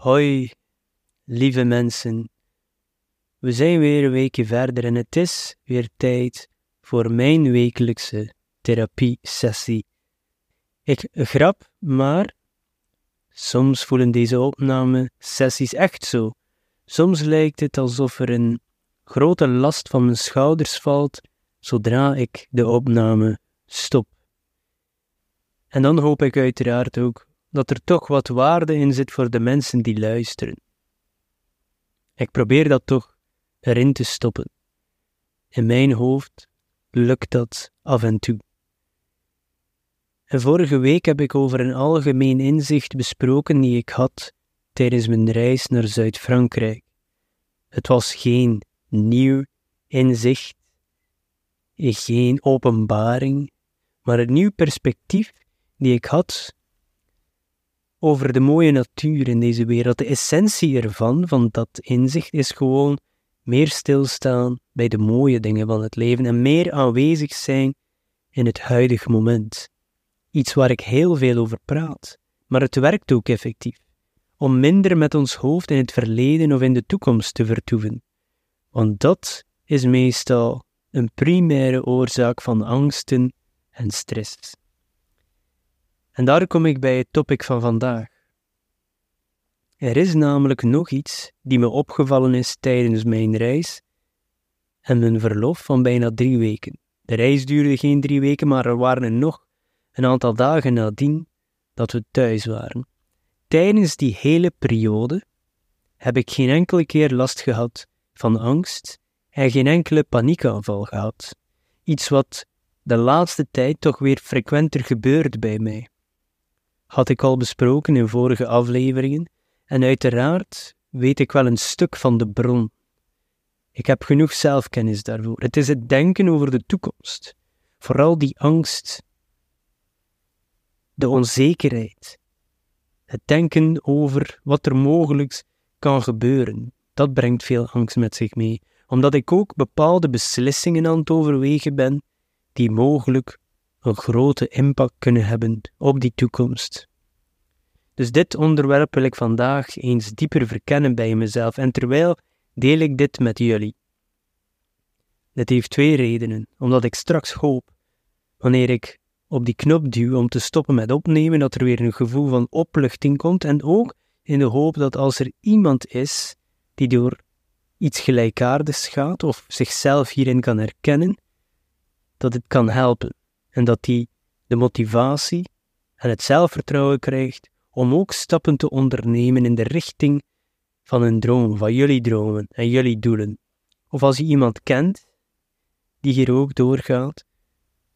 Hoi, lieve mensen. We zijn weer een weekje verder en het is weer tijd voor mijn wekelijkse therapie-sessie. Ik grap, maar soms voelen deze opname-sessies echt zo. Soms lijkt het alsof er een grote last van mijn schouders valt zodra ik de opname stop. En dan hoop ik uiteraard ook dat er toch wat waarde in zit voor de mensen die luisteren. Ik probeer dat toch erin te stoppen. In mijn hoofd lukt dat af en toe. En vorige week heb ik over een algemeen inzicht besproken die ik had tijdens mijn reis naar Zuid-Frankrijk. Het was geen nieuw inzicht, geen openbaring, maar een nieuw perspectief die ik had over de mooie natuur in deze wereld. De essentie ervan, van dat inzicht, is gewoon meer stilstaan bij de mooie dingen van het leven en meer aanwezig zijn in het huidige moment. Iets waar ik heel veel over praat, maar het werkt ook effectief. Om minder met ons hoofd in het verleden of in de toekomst te vertoeven. Want dat is meestal een primaire oorzaak van angsten en stress. En daar kom ik bij het topic van vandaag. Er is namelijk nog iets die me opgevallen is tijdens mijn reis en mijn verlof van bijna drie weken. De reis duurde geen drie weken, maar er waren nog een aantal dagen nadien dat we thuis waren. Tijdens die hele periode heb ik geen enkele keer last gehad van angst en geen enkele paniekaanval gehad. Iets wat de laatste tijd toch weer frequenter gebeurt bij mij had ik al besproken in vorige afleveringen, en uiteraard weet ik wel een stuk van de bron. Ik heb genoeg zelfkennis daarvoor. Het is het denken over de toekomst, vooral die angst, de onzekerheid, het denken over wat er mogelijk kan gebeuren. Dat brengt veel angst met zich mee, omdat ik ook bepaalde beslissingen aan het overwegen ben die mogelijk een grote impact kunnen hebben op die toekomst. Dus dit onderwerp wil ik vandaag eens dieper verkennen bij mezelf en terwijl deel ik dit met jullie. Dit heeft twee redenen, omdat ik straks hoop, wanneer ik op die knop duw om te stoppen met opnemen, dat er weer een gevoel van opluchting komt en ook in de hoop dat als er iemand is die door iets gelijkaardigs gaat of zichzelf hierin kan herkennen, dat het kan helpen en dat die de motivatie en het zelfvertrouwen krijgt om ook stappen te ondernemen in de richting van een droom, van jullie dromen en jullie doelen. Of als je iemand kent die hier ook doorgaat,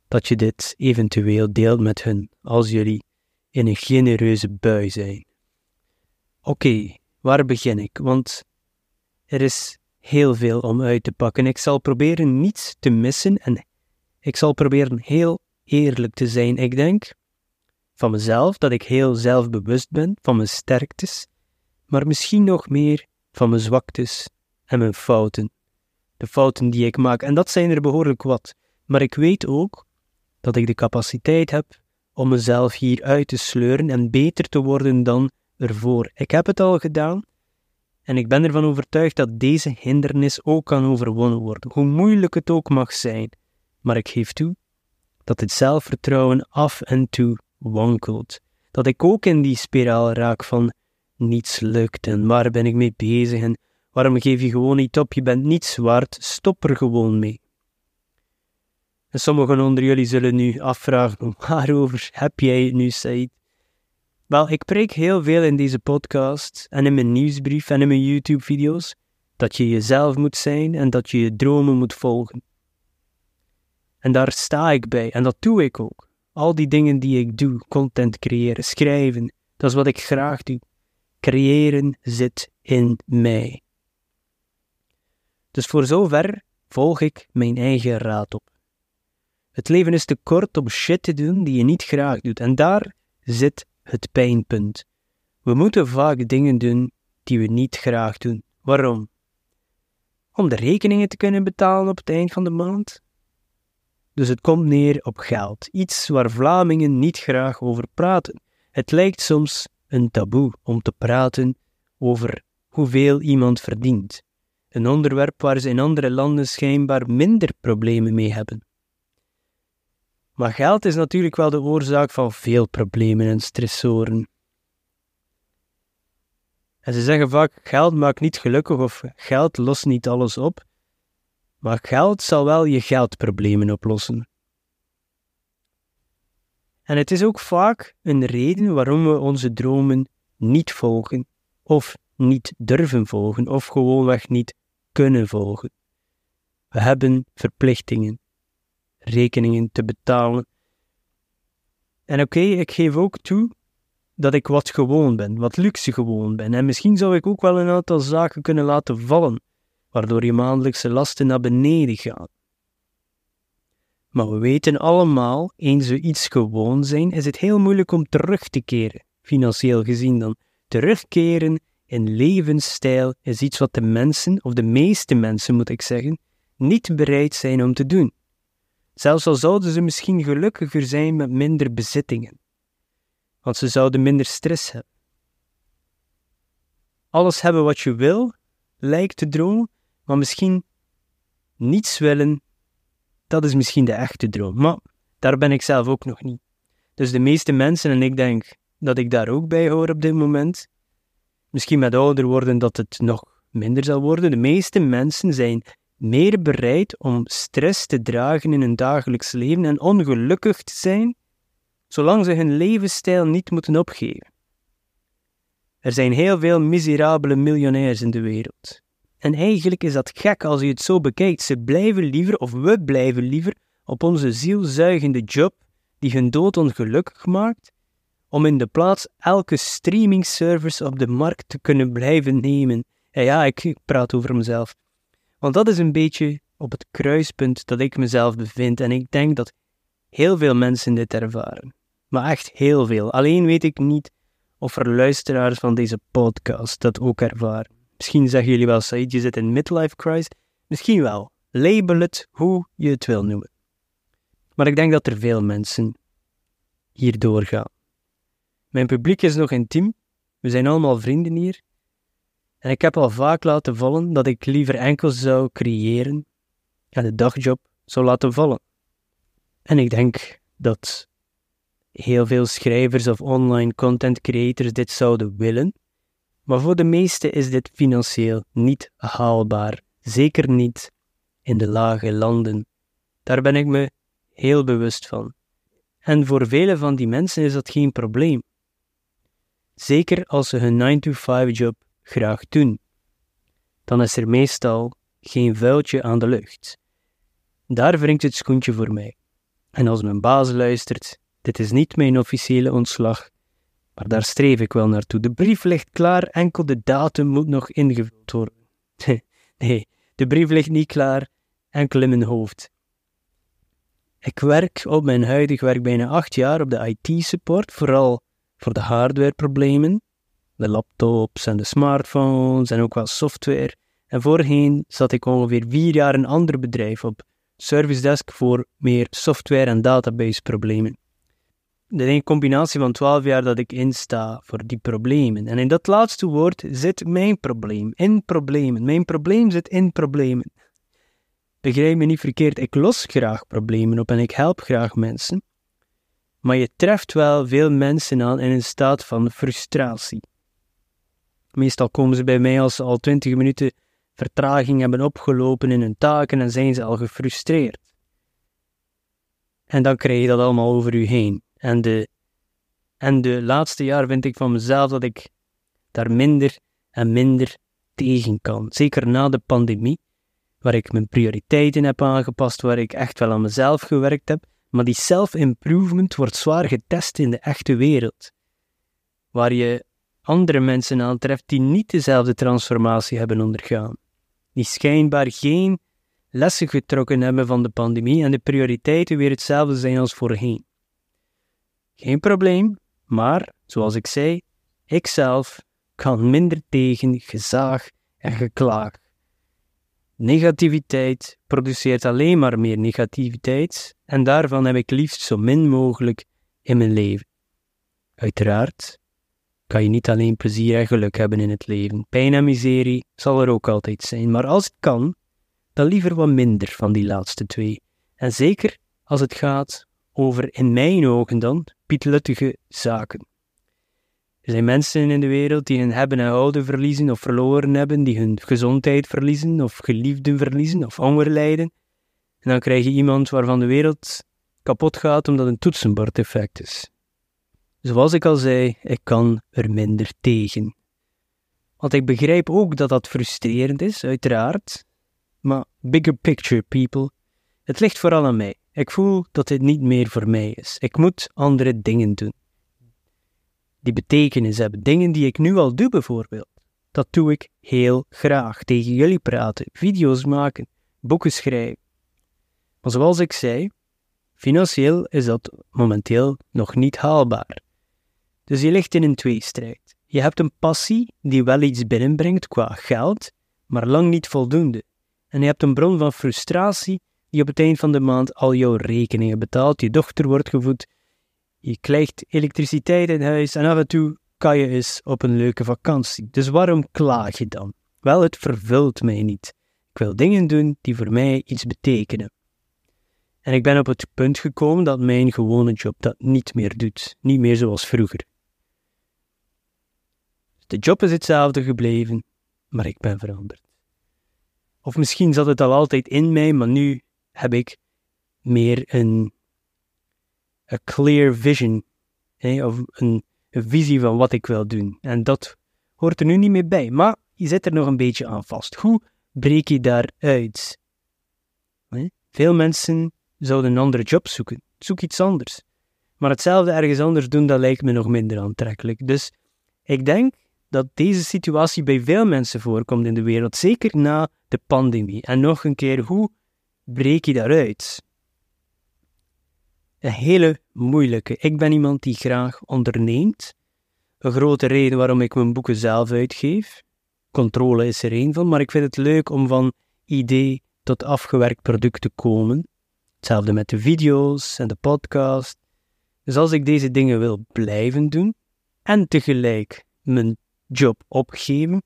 dat je dit eventueel deelt met hun als jullie in een genereuze bui zijn. Oké, waar begin ik? Want er is heel veel om uit te pakken. Ik zal proberen niets te missen en ik zal proberen heel eerlijk te zijn. Ik denk van mezelf, dat ik heel zelfbewust ben van mijn sterktes, maar misschien nog meer van mijn zwaktes en mijn fouten. De fouten die ik maak, en dat zijn er behoorlijk wat, maar ik weet ook dat ik de capaciteit heb om mezelf hier uit te sleuren en beter te worden dan ervoor. Ik heb het al gedaan en ik ben ervan overtuigd dat deze hindernis ook kan overwonnen worden, hoe moeilijk het ook mag zijn. Maar ik geef toe dat het zelfvertrouwen af en toe wankelt. Dat ik ook in die spiraal raak van niets lukt en waar ben ik mee bezig en waarom geef je gewoon niet op, je bent niet waard, stop er gewoon mee. En sommigen onder jullie zullen nu afvragen, waarover heb jij het nu, Said? Wel, ik preek heel veel in deze podcast en in mijn nieuwsbrief en in mijn YouTube-video's dat je jezelf moet zijn en dat je je dromen moet volgen. En daar sta ik bij en dat doe ik ook. Al die dingen die ik doe, content creëren, schrijven, dat is wat ik graag doe. Creëren zit in mij. Dus voor zover volg ik mijn eigen raad op. Het leven is te kort om shit te doen die je niet graag doet, en daar zit het pijnpunt. We moeten vaak dingen doen die we niet graag doen. Waarom? Om de rekeningen te kunnen betalen op het eind van de maand? Dus het komt neer op geld, iets waar Vlamingen niet graag over praten. Het lijkt soms een taboe om te praten over hoeveel iemand verdient. Een onderwerp waar ze in andere landen schijnbaar minder problemen mee hebben. Maar geld is natuurlijk wel de oorzaak van veel problemen en stressoren. En ze zeggen vaak: geld maakt niet gelukkig of geld lost niet alles op, maar geld zal wel je geldproblemen oplossen. En het is ook vaak een reden waarom we onze dromen niet volgen, of niet durven volgen, of gewoonweg niet kunnen volgen. We hebben verplichtingen, rekeningen te betalen. En oké, ik geef ook toe dat ik wat gewoon ben, wat luxe gewoon ben. En misschien zou ik ook wel een aantal zaken kunnen laten vallen, waardoor je maandelijkse lasten naar beneden gaan. Maar we weten allemaal, eens we iets gewoon zijn, is het heel moeilijk om terug te keren, financieel gezien dan. Terugkeren in levensstijl is iets wat de mensen, of de meeste mensen moet ik zeggen, niet bereid zijn om te doen. Zelfs al zouden ze misschien gelukkiger zijn met minder bezittingen, want ze zouden minder stress hebben. Alles hebben wat je wil, lijkt te droom, maar misschien niets willen, dat is misschien de echte droom. Maar daar ben ik zelf ook nog niet. Dus de meeste mensen, en ik denk dat ik daar ook bij hoor op dit moment, misschien met ouder worden dat het nog minder zal worden, de meeste mensen zijn meer bereid om stress te dragen in hun dagelijks leven en ongelukkig te zijn, zolang ze hun levensstijl niet moeten opgeven. Er zijn heel veel miserabele miljonairs in de wereld. En eigenlijk is dat gek als je het zo bekijkt. Ze blijven liever, of we blijven liever, op onze zielzuigende job die hun dood ongelukkig maakt, om in de plaats elke streaming service op de markt te kunnen blijven nemen. En ja, ik praat over mezelf. Want dat is een beetje op het kruispunt dat ik mezelf bevind en ik denk dat heel veel mensen dit ervaren. Maar echt heel veel. Alleen weet ik niet of er luisteraars van deze podcast dat ook ervaren. Misschien zeggen jullie wel, Said, je zit in midlife crisis. Misschien wel. Label het hoe je het wil noemen. Maar ik denk dat er veel mensen hier doorgaan. Mijn publiek is nog intiem. We zijn allemaal vrienden hier. En ik heb al vaak laten vallen dat ik liever enkel zou creëren en de dagjob zou laten vallen. En ik denk dat heel veel schrijvers of online content creators dit zouden willen, maar voor de meesten is dit financieel niet haalbaar, zeker niet in de lage landen. Daar ben ik me heel bewust van. En voor vele van die mensen is dat geen probleem. Zeker als ze hun 9-to-5-job graag doen. Dan is er meestal geen vuiltje aan de lucht. Daar wringt het schoentje voor mij. En als mijn baas luistert, dit is niet mijn officiële ontslag, maar daar streef ik wel naartoe. De brief ligt klaar, enkel de datum moet nog ingevuld worden. nee, de brief ligt niet klaar, enkel in mijn hoofd. Ik werk op mijn huidig werk bijna acht jaar op de IT-support, vooral voor de hardwareproblemen, de laptops en de smartphones en ook wel software. En voorheen zat ik ongeveer vier jaar in een ander bedrijf op service desk voor meer software- en database-problemen. Is een combinatie van twaalf jaar dat ik insta voor die problemen. En in dat laatste woord zit mijn probleem, in problemen. Mijn probleem zit in problemen. Begrijp me niet verkeerd, ik los graag problemen op en ik help graag mensen. Maar je treft wel veel mensen aan in een staat van frustratie. Meestal komen ze bij mij als ze al twintig minuten vertraging hebben opgelopen in hun taken en zijn ze al gefrustreerd. En dan krijg je dat allemaal over u heen. En de, en de laatste jaar vind ik van mezelf dat ik daar minder en minder tegen kan. Zeker na de pandemie, waar ik mijn prioriteiten heb aangepast, waar ik echt wel aan mezelf gewerkt heb. Maar die self-improvement wordt zwaar getest in de echte wereld. Waar je andere mensen aantreft die niet dezelfde transformatie hebben ondergaan. Die schijnbaar geen lessen getrokken hebben van de pandemie en de prioriteiten weer hetzelfde zijn als voorheen. Geen probleem, maar, zoals ik zei, ikzelf kan minder tegen gezaag en geklaag. Negativiteit produceert alleen maar meer negativiteit en daarvan heb ik liefst zo min mogelijk in mijn leven. Uiteraard kan je niet alleen plezier en geluk hebben in het leven. Pijn en miserie zal er ook altijd zijn, maar als het kan, dan liever wat minder van die laatste twee. En zeker als het gaat over, in mijn ogen dan, pietluttige zaken. Er zijn mensen in de wereld die hun hebben en houden verliezen of verloren hebben, die hun gezondheid verliezen of geliefden verliezen of honger lijden. En dan krijg je iemand waarvan de wereld kapot gaat omdat een toetsenbordeffect is. Zoals ik al zei, ik kan er minder tegen. Want ik begrijp ook dat dat frustrerend is, uiteraard. Maar bigger picture, people. Het ligt vooral aan mij. Ik voel dat dit niet meer voor mij is. Ik moet andere dingen doen. Die betekenis hebben. Dingen die ik nu al doe, bijvoorbeeld. Dat doe ik heel graag. Tegen jullie praten, video's maken, boeken schrijven. Maar zoals ik zei, financieel is dat momenteel nog niet haalbaar. Dus je ligt in een tweestrijd. Je hebt een passie die wel iets binnenbrengt qua geld, maar lang niet voldoende. En je hebt een bron van frustratie die op het eind van de maand al jouw rekeningen betaalt, je dochter wordt gevoed, je krijgt elektriciteit in huis en af en toe kan je eens op een leuke vakantie. Dus waarom klaag je dan? Wel, het vervult mij niet. Ik wil dingen doen die voor mij iets betekenen. En ik ben op het punt gekomen dat mijn gewone job dat niet meer doet, niet meer zoals vroeger. De job is hetzelfde gebleven, maar ik ben veranderd. Of misschien zat het al altijd in mij, maar nu heb ik meer een a clear vision, of een, een visie van wat ik wil doen. En dat hoort er nu niet meer bij, maar je zit er nog een beetje aan vast. Hoe breek je daaruit? Veel mensen zouden een andere job zoeken. Zoek iets anders. Maar hetzelfde ergens anders doen, dat lijkt me nog minder aantrekkelijk. Dus ik denk dat deze situatie bij veel mensen voorkomt in de wereld, zeker na de pandemie. En nog een keer, hoe breek je daaruit? Een hele moeilijke. Ik ben iemand die graag onderneemt. Een grote reden waarom ik mijn boeken zelf uitgeef. Controle is er één van, maar ik vind het leuk om van idee tot afgewerkt product te komen. Hetzelfde met de video's en de podcast. Dus als ik deze dingen wil blijven doen en tegelijk mijn job opgeven,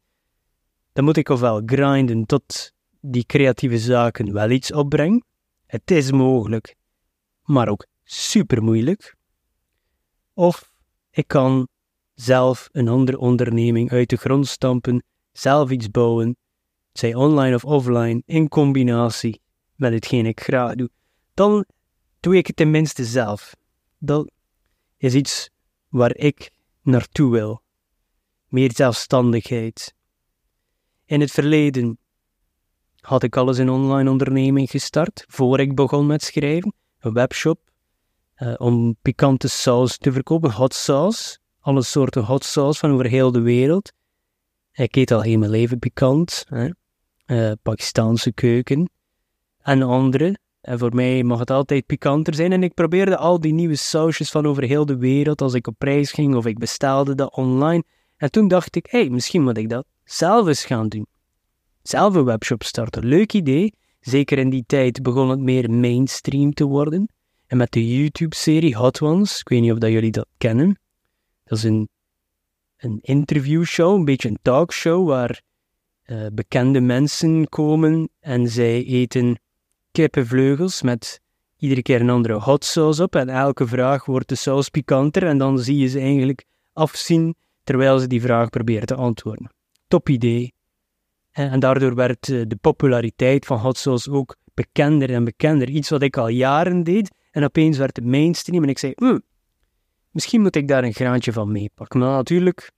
dan moet ik ofwel grinden tot die creatieve zaken wel iets opbrengen. Het is mogelijk, maar ook super moeilijk. Of ik kan zelf een andere onderneming uit de grond stampen, zelf iets bouwen, zij online of offline, in combinatie met hetgeen ik graag doe. Dan doe ik het tenminste zelf. Dat is iets waar ik naartoe wil meer zelfstandigheid. In het verleden had ik alles in online onderneming gestart, voor ik begon met schrijven, een webshop, uh, om pikante saus te verkopen, hot sauce, alle soorten hot sauce van over heel de wereld. Ik eet al heel mijn leven pikant, hè. Uh, Pakistaanse keuken en andere. En voor mij mag het altijd pikanter zijn. En ik probeerde al die nieuwe sausjes van over heel de wereld, als ik op reis ging of ik bestelde dat online, en toen dacht ik, hé, hey, misschien moet ik dat zelf eens gaan doen. Zelf een webshop starten. Leuk idee. Zeker in die tijd begon het meer mainstream te worden. En met de YouTube-serie Hot Ones, ik weet niet of dat jullie dat kennen. Dat is een, een interviewshow, een beetje een talkshow, waar uh, bekende mensen komen en zij eten kippenvleugels met iedere keer een andere hot sauce op. En elke vraag wordt de saus pikanter en dan zie je ze eigenlijk afzien terwijl ze die vraag proberen te antwoorden. Top idee. En daardoor werd eh, de populariteit van hot ook bekender en bekender. Iets wat ik al jaren deed en opeens werd het mainstream en ik zei, hm, misschien moet ik daar een graantje van meepakken. Maar natuurlijk,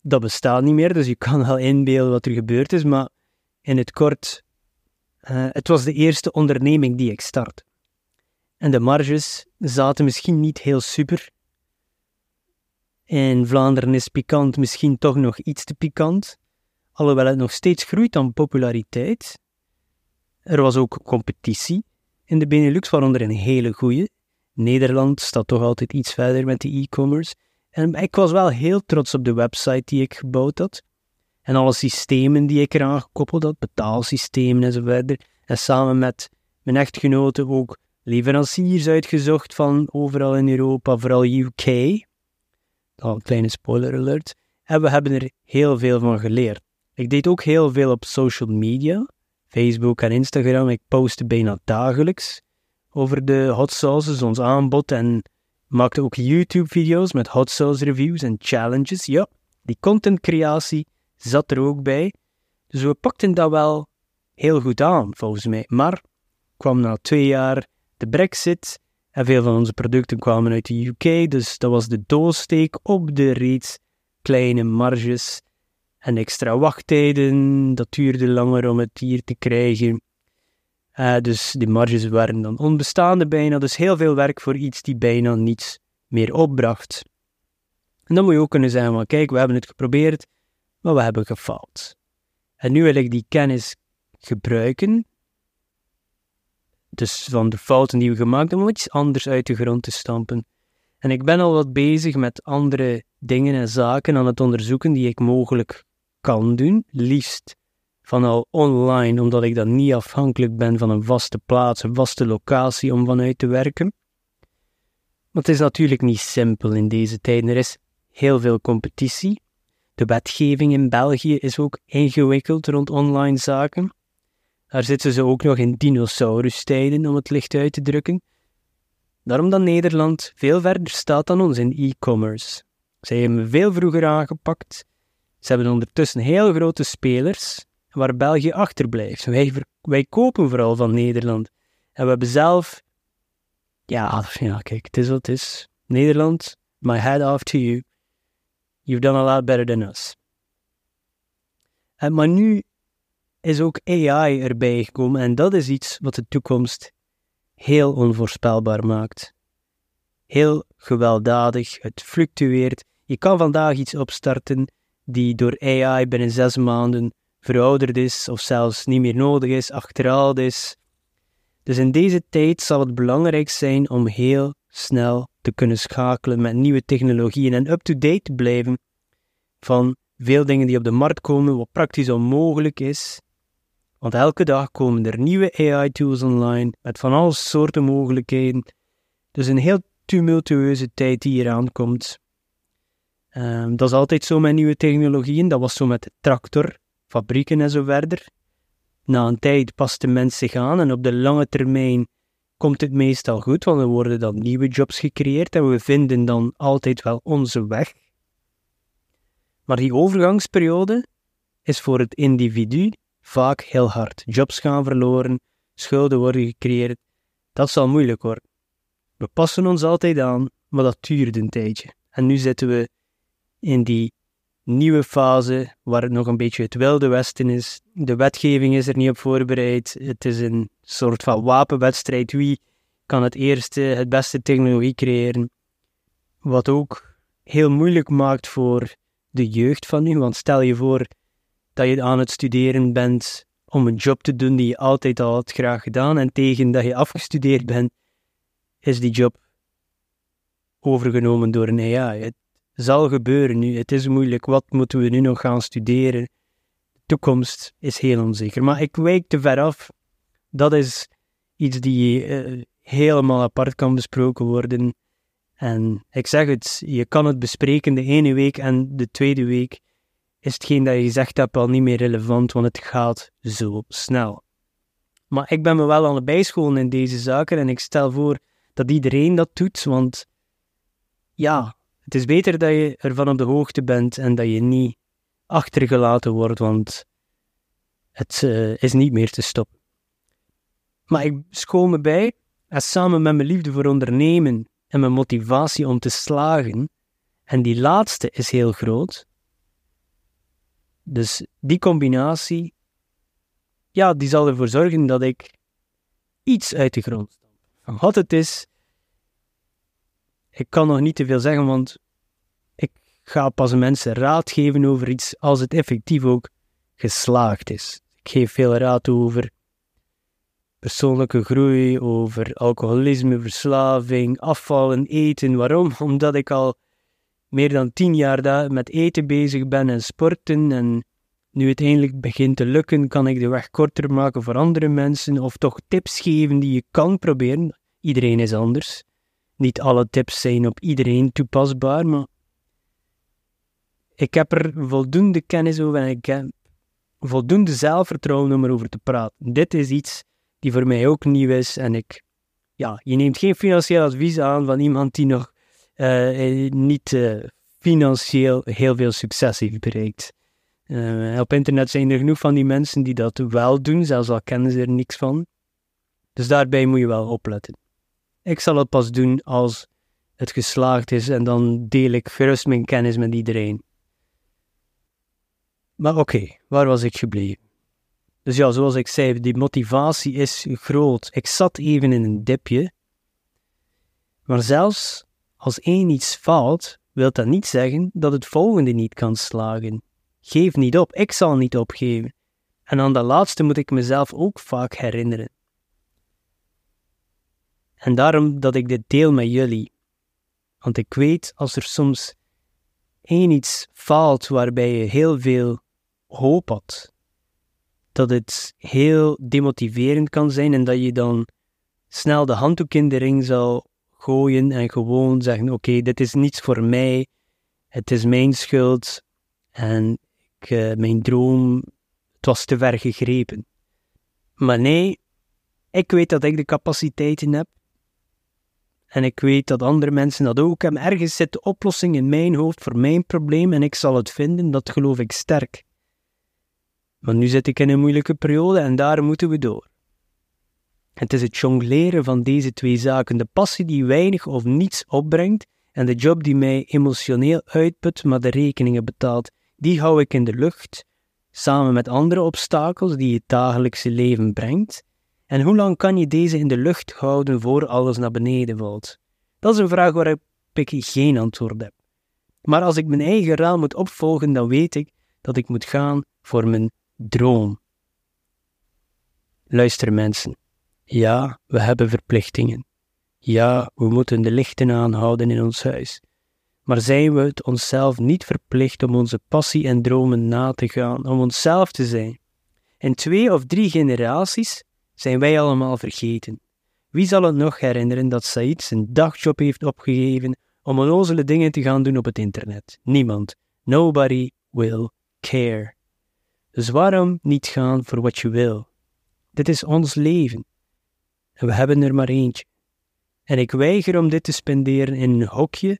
dat bestaat niet meer, dus je kan wel inbeelden wat er gebeurd is, maar in het kort, uh, het was de eerste onderneming die ik start. En de marges zaten misschien niet heel super, in Vlaanderen is pikant misschien toch nog iets te pikant, alhoewel het nog steeds groeit aan populariteit. Er was ook competitie in de Benelux, waaronder een hele goede. Nederland staat toch altijd iets verder met de e-commerce. En ik was wel heel trots op de website die ik gebouwd had. En alle systemen die ik eraan gekoppeld had, betaalsystemen en zo verder. En samen met mijn echtgenote ook leveranciers uitgezocht van overal in Europa, vooral UK. al een kleine spoiler alert. En we hebben er heel veel van geleerd. Ik deed ook heel veel op social media, Facebook en Instagram. Ik postte bijna dagelijks over de hot sauces, ons aanbod en maakte ook YouTube-video's met hot sauce reviews en challenges. Ja, die contentcreatie zat er ook bij. Dus we pakten dat wel heel goed aan, volgens mij. Maar kwam na twee jaar de Brexit en veel van onze producten kwamen uit de UK, dus dat was de doossteek op de reeds kleine marges en extra wachttijden. Dat duurde langer om het hier te krijgen. Uh, dus die marges waren dan onbestaande bijna, dus heel veel werk voor iets die bijna niets meer opbracht. En dan moet je ook kunnen zeggen, van, kijk, we hebben het geprobeerd, maar we hebben gefaald. En nu wil ik die kennis gebruiken, dus van de fouten die we gemaakt hebben, om iets anders uit de grond te stampen. En ik ben al wat bezig met andere dingen en zaken aan het onderzoeken die ik mogelijk kan doen, liefst van al online, omdat ik dan niet afhankelijk ben van een vaste plaats, een vaste locatie om vanuit te werken. Maar het is natuurlijk niet simpel in deze tijden. Er is heel veel competitie. De wetgeving in België is ook ingewikkeld rond online zaken. Daar zitten ze ook nog in dinosaurustijden, om het licht uit te drukken. Daarom dat Nederland veel verder staat dan ons in e-commerce. Zij hebben veel vroeger aangepakt. Ze hebben ondertussen heel grote spelers, waar België achterblijft. Wij, wij kopen vooral van Nederland. En we hebben zelf... Ja, ja, kijk, het is wat het is. Nederland, my head off to you. You've done a lot better than us. En, maar nu is ook AI erbij gekomen en dat is iets wat de toekomst heel onvoorspelbaar maakt. Heel gewelddadig, het fluctueert. Je kan vandaag iets opstarten die door AI binnen zes maanden verouderd is of zelfs niet meer nodig is, achterhaald is. Dus in deze tijd zal het belangrijk zijn om heel snel te kunnen schakelen met nieuwe technologieën en up-to-date te blijven van veel dingen die op de markt komen, wat praktisch onmogelijk is. Want elke dag komen er nieuwe AI-tools online met van alle soorten mogelijkheden. Dus een heel tumultueuze tijd die hier aankomt. Um, dat is altijd zo met nieuwe technologieën. Dat was zo met tractor, fabrieken en zo verder. Na een tijd past de mens zich aan en op de lange termijn komt het meestal goed, want er worden dan nieuwe jobs gecreëerd en we vinden dan altijd wel onze weg. Maar die overgangsperiode is voor het individu vaak heel hard. Jobs gaan verloren, schulden worden gecreëerd. Dat zal moeilijk worden. We passen ons altijd aan, maar dat duurt een tijdje. En nu zitten we in die nieuwe fase waar het nog een beetje het wilde westen is. De wetgeving is er niet op voorbereid. Het is een soort van wapenwedstrijd. Wie kan het eerste, het beste technologie creëren? Wat ook heel moeilijk maakt voor de jeugd van nu. Want stel je voor dat je aan het studeren bent om een job te doen die je altijd al had graag gedaan en tegen dat je afgestudeerd bent, is die job overgenomen door een AI. Zal gebeuren nu. Het is moeilijk. Wat moeten we nu nog gaan studeren? De toekomst is heel onzeker. Maar ik wijk te ver af. Dat is iets die uh, helemaal apart kan besproken worden. En ik zeg het, je kan het bespreken de ene week en de tweede week is hetgeen dat je gezegd hebt al niet meer relevant, want het gaat zo snel. Maar ik ben me wel aan het bijscholen in deze zaken en ik stel voor dat iedereen dat doet, want ja, het is beter dat je ervan op de hoogte bent en dat je niet achtergelaten wordt, want het uh, is niet meer te stoppen. Maar ik school me bij en samen met mijn liefde voor ondernemen en mijn motivatie om te slagen, en die laatste is heel groot, dus die combinatie, ja, die zal ervoor zorgen dat ik iets uit de grond stamp. Wat het is, ik kan nog niet te veel zeggen, want ik ga pas mensen raad geven over iets als het effectief ook geslaagd is. Ik geef veel raad over persoonlijke groei, over alcoholisme, verslaving, afvallen, eten. Waarom? Omdat ik al meer dan tien jaar daar met eten bezig ben en sporten. En nu het eindelijk begint te lukken, kan ik de weg korter maken voor andere mensen of toch tips geven die je kan proberen. Iedereen is anders. Niet alle tips zijn op iedereen toepasbaar, maar ik heb er voldoende kennis over en ik heb voldoende zelfvertrouwen om erover te praten. Dit is iets die voor mij ook nieuw is en ik, ja, je neemt geen financieel advies aan van iemand die nog uh, niet uh, financieel heel veel succes heeft bereikt. Op internet zijn er genoeg van die mensen die dat wel doen, zelfs al kennen ze er niks van. Dus daarbij moet je wel opletten. Ik zal het pas doen als het geslaagd is en dan deel ik gerust mijn kennis met iedereen. Maar oké, waar was ik gebleven? Dus ja, zoals ik zei, die motivatie is groot. Ik zat even in een dipje. Maar zelfs als één iets faalt, wil dat niet zeggen dat het volgende niet kan slagen. Geef niet op, ik zal niet opgeven. En aan dat laatste moet ik mezelf ook vaak herinneren. En daarom dat ik dit deel met jullie. Want ik weet als er soms één iets faalt waarbij je heel veel hoop had, dat het heel demotiverend kan zijn en dat je dan snel de handdoek in de ring zal gooien en gewoon zeggen: Oké, dit is niets voor mij, het is mijn schuld en ik, uh, mijn droom, het was te ver gegrepen. Maar nee, ik weet dat ik de capaciteiten heb en ik weet dat andere mensen dat ook hebben. Ergens zit de oplossing in mijn hoofd voor mijn probleem en ik zal het vinden, dat geloof ik sterk. Maar nu zit ik in een moeilijke periode en daar moeten we door. Het is het jongleren van deze twee zaken, de passie die weinig of niets opbrengt en de job die mij emotioneel uitput, maar de rekeningen betaalt, die hou ik in de lucht, samen met andere obstakels die het dagelijkse leven brengt. En hoe lang kan je deze in de lucht houden voor alles naar beneden valt? Dat is een vraag waarop ik geen antwoord heb. Maar als ik mijn eigen raal moet opvolgen, dan weet ik dat ik moet gaan voor mijn droom. Luister mensen, ja, we hebben verplichtingen. Ja, we moeten de lichten aanhouden in ons huis. Maar zijn we het onszelf niet verplicht om onze passie en dromen na te gaan, om onszelf te zijn? In twee of drie generaties zijn wij allemaal vergeten. Wie zal het nog herinneren dat Said zijn dagjob heeft opgegeven om onnozele dingen te gaan doen op het internet? Niemand. Nobody will care. Dus waarom niet gaan voor wat je wil? Dit is ons leven. En we hebben er maar eentje. En ik weiger om dit te spenderen in een hokje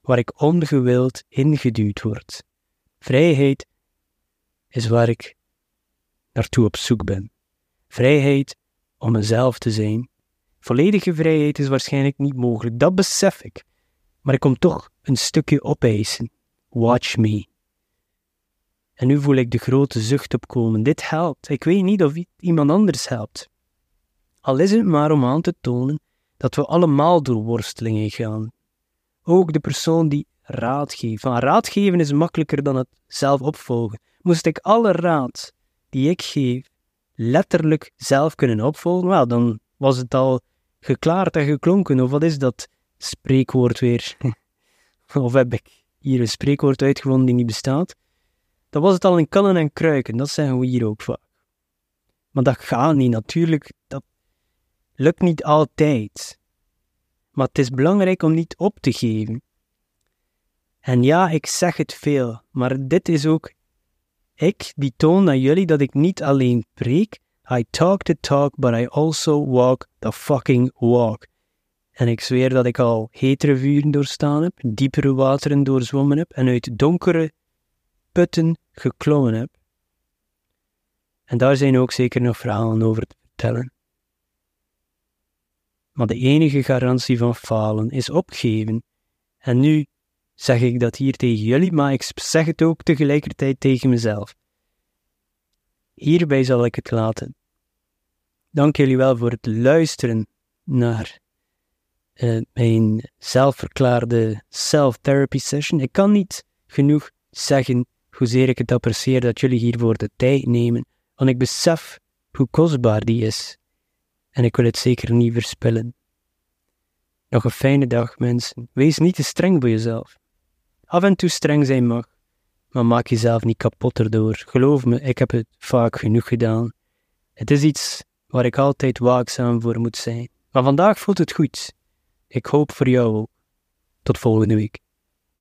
waar ik ongewild ingeduwd word. Vrijheid is waar ik naartoe op zoek ben. Vrijheid om mezelf te zijn. Volledige vrijheid is waarschijnlijk niet mogelijk, dat besef ik. Maar ik kom toch een stukje opeisen. Watch me. En nu voel ik de grote zucht opkomen. Dit helpt. Ik weet niet of iemand anders helpt. Al is het maar om aan te tonen dat we allemaal door worstelingen gaan. Ook de persoon die raad geeft. Van raad geven is makkelijker dan het zelf opvolgen. Moest ik alle raad die ik geef letterlijk zelf kunnen opvolgen, wel, dan was het al geklaard en geklonken. Of wat is dat spreekwoord weer? of heb ik hier een spreekwoord uitgevonden die niet bestaat? Dan was het al in kannen en kruiken, dat zeggen we hier ook vaak. Maar dat gaat niet, natuurlijk, dat lukt niet altijd. Maar het is belangrijk om niet op te geven. En ja, ik zeg het veel, maar dit is ook ik die toon naar jullie dat ik niet alleen preek, I talk the talk, but I also walk the fucking walk. En ik zweer dat ik al hetere vuren doorstaan heb, diepere wateren doorzwommen heb en uit donkere putten geklommen heb. En daar zijn ook zeker nog verhalen over te vertellen. Maar de enige garantie van falen is opgeven. En nu zeg ik dat hier tegen jullie, maar ik zeg het ook tegelijkertijd tegen mezelf. Hierbij zal ik het laten. Dank jullie wel voor het luisteren naar uh, mijn zelfverklaarde self-therapy session. Ik kan niet genoeg zeggen hoezeer ik het apprecieer dat jullie hiervoor de tijd nemen, want ik besef hoe kostbaar die is. En ik wil het zeker niet verspillen. Nog een fijne dag, mensen. Wees niet te streng voor jezelf. Af en toe streng zijn mag, maar maak jezelf niet kapot erdoor. Geloof me, ik heb het vaak genoeg gedaan. Het is iets waar ik altijd waakzaam voor moet zijn. Maar vandaag voelt het goed. Ik hoop voor jou ook. Tot volgende week.